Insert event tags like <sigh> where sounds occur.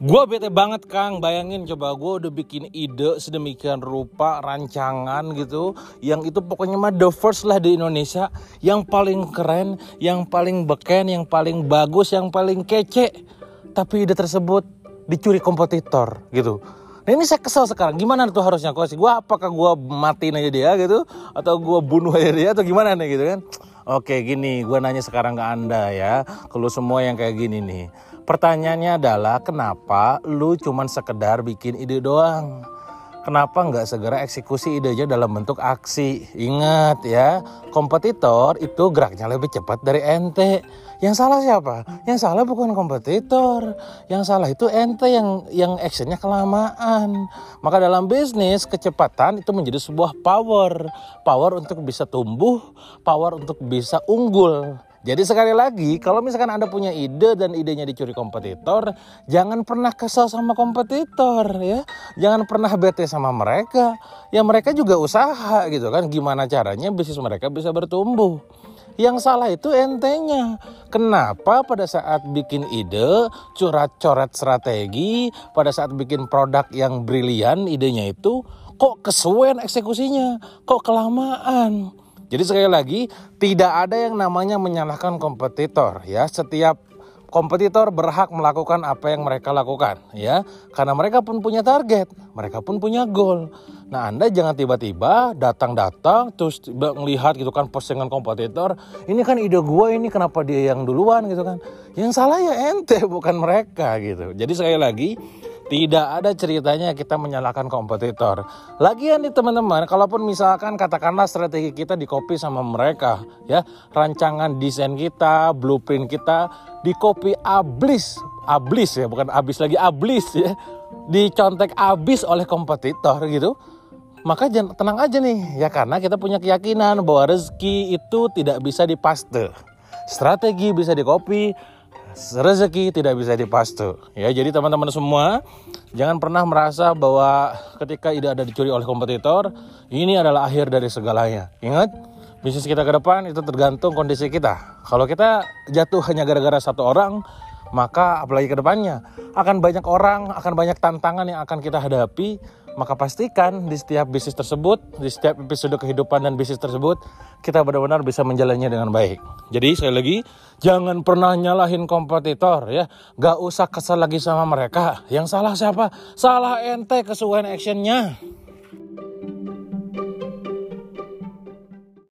Gua bete banget Kang, bayangin coba gue udah bikin ide sedemikian rupa rancangan gitu Yang itu pokoknya mah the first lah di Indonesia Yang paling keren, yang paling beken, yang paling bagus, yang paling kece Tapi ide tersebut dicuri kompetitor gitu Nah ini saya kesel sekarang, gimana tuh harusnya koalisi? Gue apakah gue matiin aja dia gitu? Atau gue bunuh aja dia atau gimana nih gitu kan? Oke gini, gue nanya sekarang ke anda ya Kalau semua yang kayak gini nih Pertanyaannya adalah kenapa lu cuman sekedar bikin ide doang? Kenapa nggak segera eksekusi idenya dalam bentuk aksi? Ingat ya, kompetitor itu geraknya lebih cepat dari ente. Yang salah siapa? Yang salah bukan kompetitor. Yang salah itu ente yang yang actionnya kelamaan. Maka dalam bisnis kecepatan itu menjadi sebuah power. Power untuk bisa tumbuh, power untuk bisa unggul. Jadi sekali lagi, kalau misalkan Anda punya ide dan idenya dicuri kompetitor, jangan pernah kesal sama kompetitor ya. Jangan pernah bete sama mereka. Ya mereka juga usaha gitu kan. Gimana caranya bisnis mereka bisa bertumbuh. Yang salah itu entenya. Kenapa pada saat bikin ide, curat-coret strategi, pada saat bikin produk yang brilian idenya itu kok kesuwen eksekusinya, kok kelamaan. Jadi sekali lagi tidak ada yang namanya menyalahkan kompetitor ya. Setiap kompetitor berhak melakukan apa yang mereka lakukan ya. Karena mereka pun punya target, mereka pun punya goal. Nah, Anda jangan tiba-tiba datang-datang terus melihat gitu kan postingan kompetitor, ini kan ide gue ini kenapa dia yang duluan gitu kan. Yang salah ya ente <laughs> bukan mereka gitu. Jadi sekali lagi tidak ada ceritanya kita menyalahkan kompetitor. Lagian nih teman-teman, kalaupun misalkan katakanlah strategi kita di copy sama mereka, ya rancangan desain kita, blueprint kita di copy ablis, ablis ya, bukan abis lagi ablis ya, dicontek abis oleh kompetitor gitu. Maka tenang aja nih, ya karena kita punya keyakinan bahwa rezeki itu tidak bisa dipaste. Strategi bisa di copy, rezeki tidak bisa dipastu. Ya, jadi teman-teman semua jangan pernah merasa bahwa ketika ide ada dicuri oleh kompetitor, ini adalah akhir dari segalanya. Ingat, bisnis kita ke depan itu tergantung kondisi kita. Kalau kita jatuh hanya gara-gara satu orang, maka apalagi ke depannya akan banyak orang, akan banyak tantangan yang akan kita hadapi maka pastikan di setiap bisnis tersebut, di setiap episode kehidupan dan bisnis tersebut, kita benar-benar bisa menjalannya dengan baik. Jadi sekali lagi, jangan pernah nyalahin kompetitor ya. Gak usah kesal lagi sama mereka. Yang salah siapa? Salah ente kesuaian actionnya.